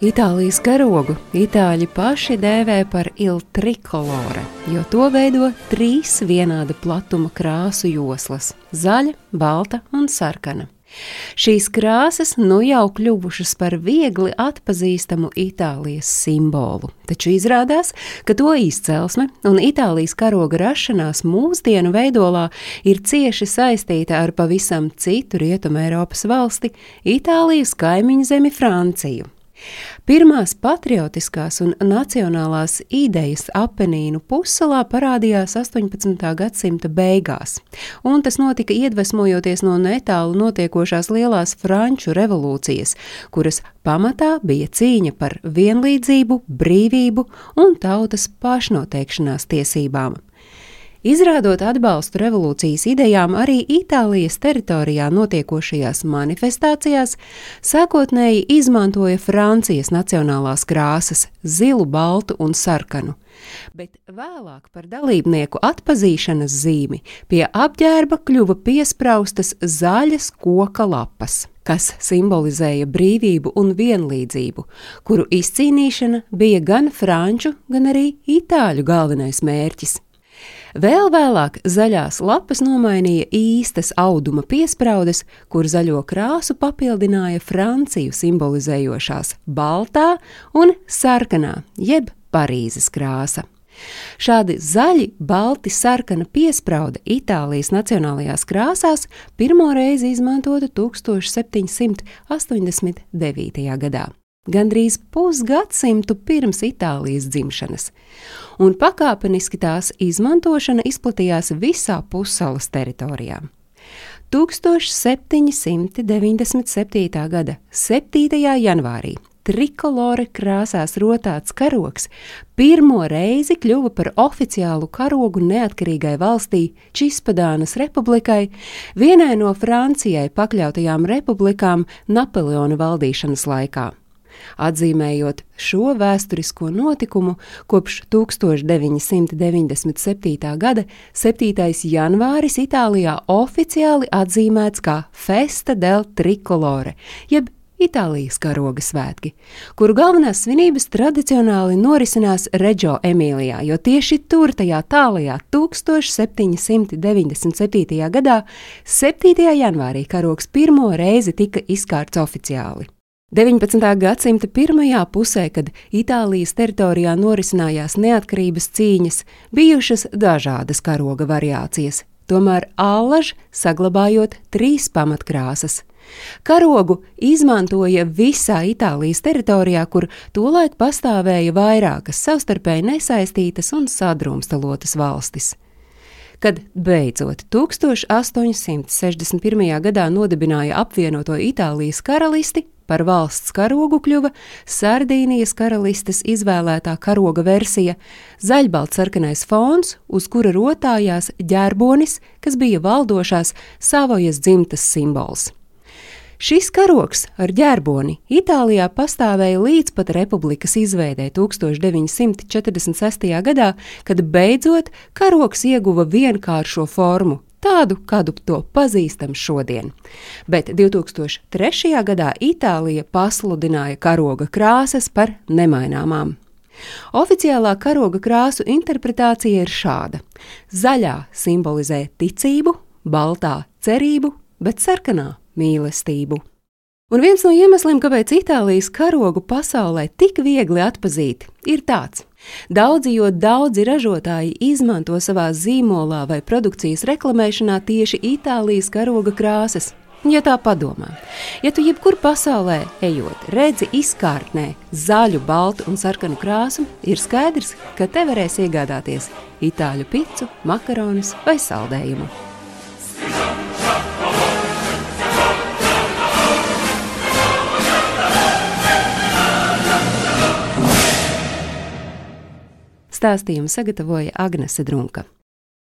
Itālijas karogu itāļi paši dēvē par il trikolore, jo to veido trīs vienāda platuma krāsu joslas - zaļa, balta un sarkana. Šīs krāsas nu jau kļuvušas par viegli atpazīstamu Itālijas simbolu, taču izrādās, ka to izcelsme un Itālijas karoga rašanās mūsdienu veidolā ir cieši saistīta ar pavisam citu Rietumē Eiropas valsti - Itālijas kaimiņu zemi Franciju. Pirmās patriotiskās un nacionālās idejas Apenīnu pussalā parādījās 18. gadsimta beigās, un tas notika iedvesmojoties no netālu notiekošās lielās franču revolūcijas, kuras pamatā bija cīņa par vienlīdzību, brīvību un tautas pašnoteikšanās tiesībām. Izrādot atbalstu revolūcijas idejām arī Itālijas teritorijā notiekošajās manifestācijās, sākotnēji izmantoja Francijas nacionālās krāsas - zilu, baltu un sarkanu. Bet vēlāk par dalībnieku atpazīšanas zīmi pie apģērba kļuva piespraustas zaļas koka lapas kas simbolizēja brīvību un vienlīdzību, kuru izcīnīšana bija gan franču, gan arī itāļu galvenais mērķis. Vēl vēlāk zaļās lapas nomainīja īstas auduma piespraudes, kur zaļo krāsu papildināja Franciju simbolizējošās baltā un sarkanā, jeb Parīzes krāsa. Šādi zaļi, balti, sarkana piespraude Itālijas nacionālajās krāsās pirmo reizi izmantota 1789. gadā gandrīz pusgadsimtu pirms Itālijas dzimšanas, un pakāpeniski tās izmantošana izplatījās visā pussalas teritorijā. 1797. gada 7. janvārī trikolore krāsās rotāts karoks pirmo reizi kļuva par oficiālu karogu neatkarīgai valstī Čispadānas republikai, vienai no Francijai pakļautajām republikām Napoleona valdīšanas laikā atzīmējot šo vēsturisko notikumu kopš 1997. gada 7. janvāris Itālijā oficiāli atzīmēts kā Festa del Tricolore, jeb Itālijas karoga svētki, kuru galvenās svinības tradicionāli norisinās Reģio Emīlijā, jo tieši tur, tajā tālajā 1797. gadā, 7. janvārī karogs pirmo reizi tika izkārts oficiāli. 19. gadsimta pirmajā pusē, kad Itālijas teritorijā norisinājās neatkarības cīņas, bijušas dažādas karoga variācijas, tomēr allaž saglabājot trīs pamatkrāsas. Karogu izmantoja visā Itālijas teritorijā, kur tolaik pastāvēja vairākas savstarpēji nesaistītas un sadrumstalotas valstis. Kad beidzot 1861. gadā nodibināja apvienoto Itālijas karalisti, Par valsts karogu kļuva Sardīnijas karalistes izvēlētā karoga versija - zaļbalts sarkanais fons, uz kura rotājās ģērbonis, kas bija valdošās Savojas dzimtas simbols. Šis karoks ar ģērboni Itālijā pastāvēja līdz pat republikas izveidē 1946. gadā, kad beidzot karoks ieguva vienkāršo formu tādu, kādu to pazīstam šodien. Bet 2003. gadā Itālija pasludināja karoga krāsas par nemaināmām. Oficiālā karoga krāsu interpretācija ir šāda: zaļā simbolizē ticību, baltā cerību, bet sarkanā mīlestību. Un viens no iemesliem, kāpēc Itālijas karogu pasaulē tik viegli atzīt, ir tāds. Daudzi, jo daudzi ražotāji izmanto savā zīmolā vai produkcijas reklamēšanā tieši Itālijas karoga krāsas. Ja tā padomā, ja tu jebkur pasaulē ejot, redzi izkārtnē zaļu, baltu un sarkanu krāsu, ir skaidrs, ka te varēs iegādāties itāļu picu, makaronus vai saldējumu. Stāstījumu sagatavoja Agnese Drunka.